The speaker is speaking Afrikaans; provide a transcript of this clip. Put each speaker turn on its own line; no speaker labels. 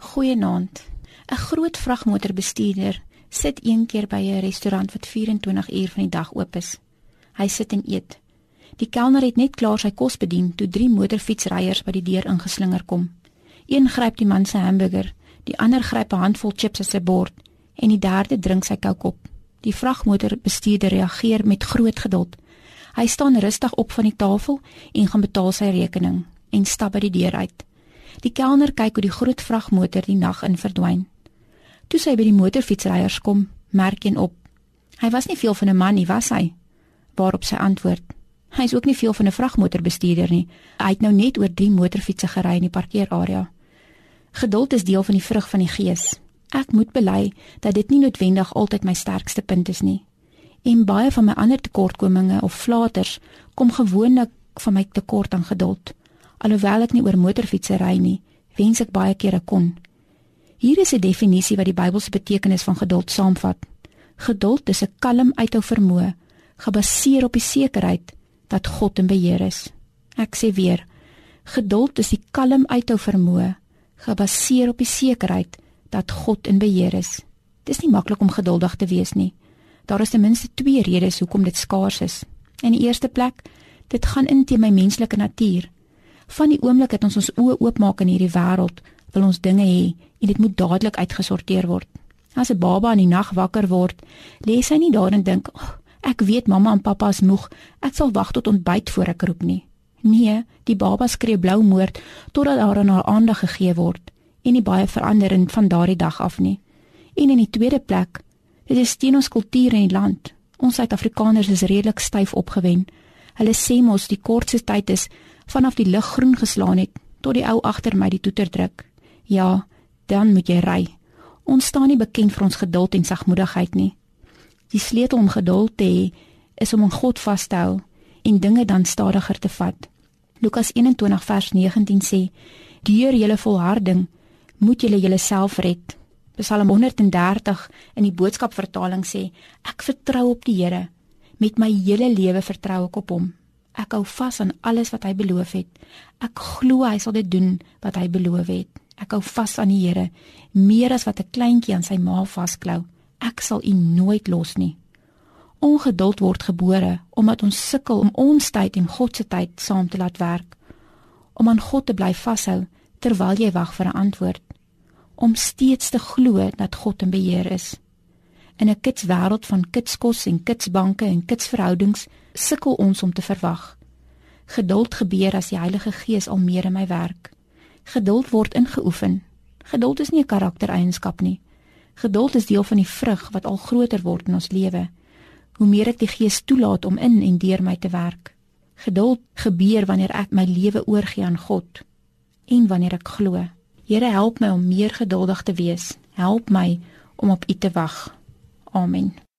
Goeienaand. 'n Groot vragmotorbestuurder sit een keer by 'n restaurant wat 24 uur van die dag oop is. Hy sit en eet. Die kelner het net klaar sy kos bedien toe drie motorfietsryers by die deur ingeslinger kom. Een gryp die man se hamburger, die ander gryp 'n handvol chips uit sy bord en die derde drink sy kook op. Die vragmotorbestuurder reageer met groot geduld. Hy staan rustig op van die tafel en gaan betaal sy rekening en stap by die deur uit. Die kelner kyk hoe die groot vragmotor die nag in verdwyn. Toe sy by die motorfietsryers kom, merk een op. Hy was nie veel van 'n man nie, was hy? Waarop sy antwoord: Hy is ook nie veel van 'n vragmotorbestuurder nie. Hy het nou net oor drie motorfietsse gery in die parkeerarea. Geduld is deel van die vrug van die gees. Ek moet bely dat dit nie noodwendig altyd my sterkste punt is nie. En baie van my ander tekortkominge of flaters kom gewoonlik van my tekort aan geduld. Alhoewel ek nie oor motorfietsse ry nie, wens ek baie kere kon. Hier is 'n definisie wat die Bybelse betekenis van geduld saamvat. Geduld is 'n kalm uithou vermoë, gebaseer op die sekerheid dat God in beheer is. Ek sê weer, geduld is die kalm uithou vermoë, gebaseer op die sekerheid dat God in beheer is. Dit is nie maklik om geduldig te wees nie. Daar is ten minste twee redes hoekom dit skaars is. In die eerste plek, dit gaan in teen my menslike natuur. Van die oomblik dat ons ons oë oopmaak in hierdie wêreld, wil ons dinge hê en dit moet dadelik uitgesorteer word. As 'n baba in die nag wakker word, lê sy nie daar en dink, oh, "Ek weet mamma en pappa is moeg. Ek sal wag tot ontbyt voor ek roep nie." Nee, die baba skree blou moord totdat haar aan haar aandag gegee word en nie baie veranderend van daardie dag af nie. En in die tweede plek, dit is teen ons kultuur en land. Ons Suid-Afrikaners is redelik styf opgewen. Hulle sê mos die kortste tyd is vanaf die lig groen geslaan het tot die ou agter my die toeter druk. Ja, dan moet jy ry. Ons staan nie bekend vir ons geduld en sagmoedigheid nie. Die sleutel om geduld te hê is om aan God vas te hou en dinge dan stadiger te vat. Lukas 21 vers 19 sê: "Deur julle volharding moet julle julleself red." Psalm 130 in die boodskapvertaling sê: "Ek vertrou op die Here. Met my hele lewe vertrou ek op Hom." Ek hou vas aan alles wat hy beloof het. Ek glo hy sal dit doen wat hy beloof het. Ek hou vas aan die Here, meer as wat 'n kleintjie aan sy ma vasklou. Ek sal u nooit los nie. Ongeduld word gebore omdat ons sukkel om ons tyd en God se tyd saam te laat werk. Om aan God te bly vashou terwyl jy wag vir 'n antwoord. Om steeds te glo dat God in beheer is. In 'n kitswêreld van kitskos en kitsbanke en kitsverhoudings sukkel ons om te verwag. Geduld gebeur as die Heilige Gees al meer in my werk. Geduld word ingeoefen. Geduld is nie 'n karaktereienskap nie. Geduld is deel van die vrug wat al groter word in ons lewe. Hoe meer ek die Gees toelaat om in en deur my te werk. Geduld gebeur wanneer ek my lewe oorgee aan God en wanneer ek glo. Here help my om meer geduldig te wees. Help my om op U te wag. Amen.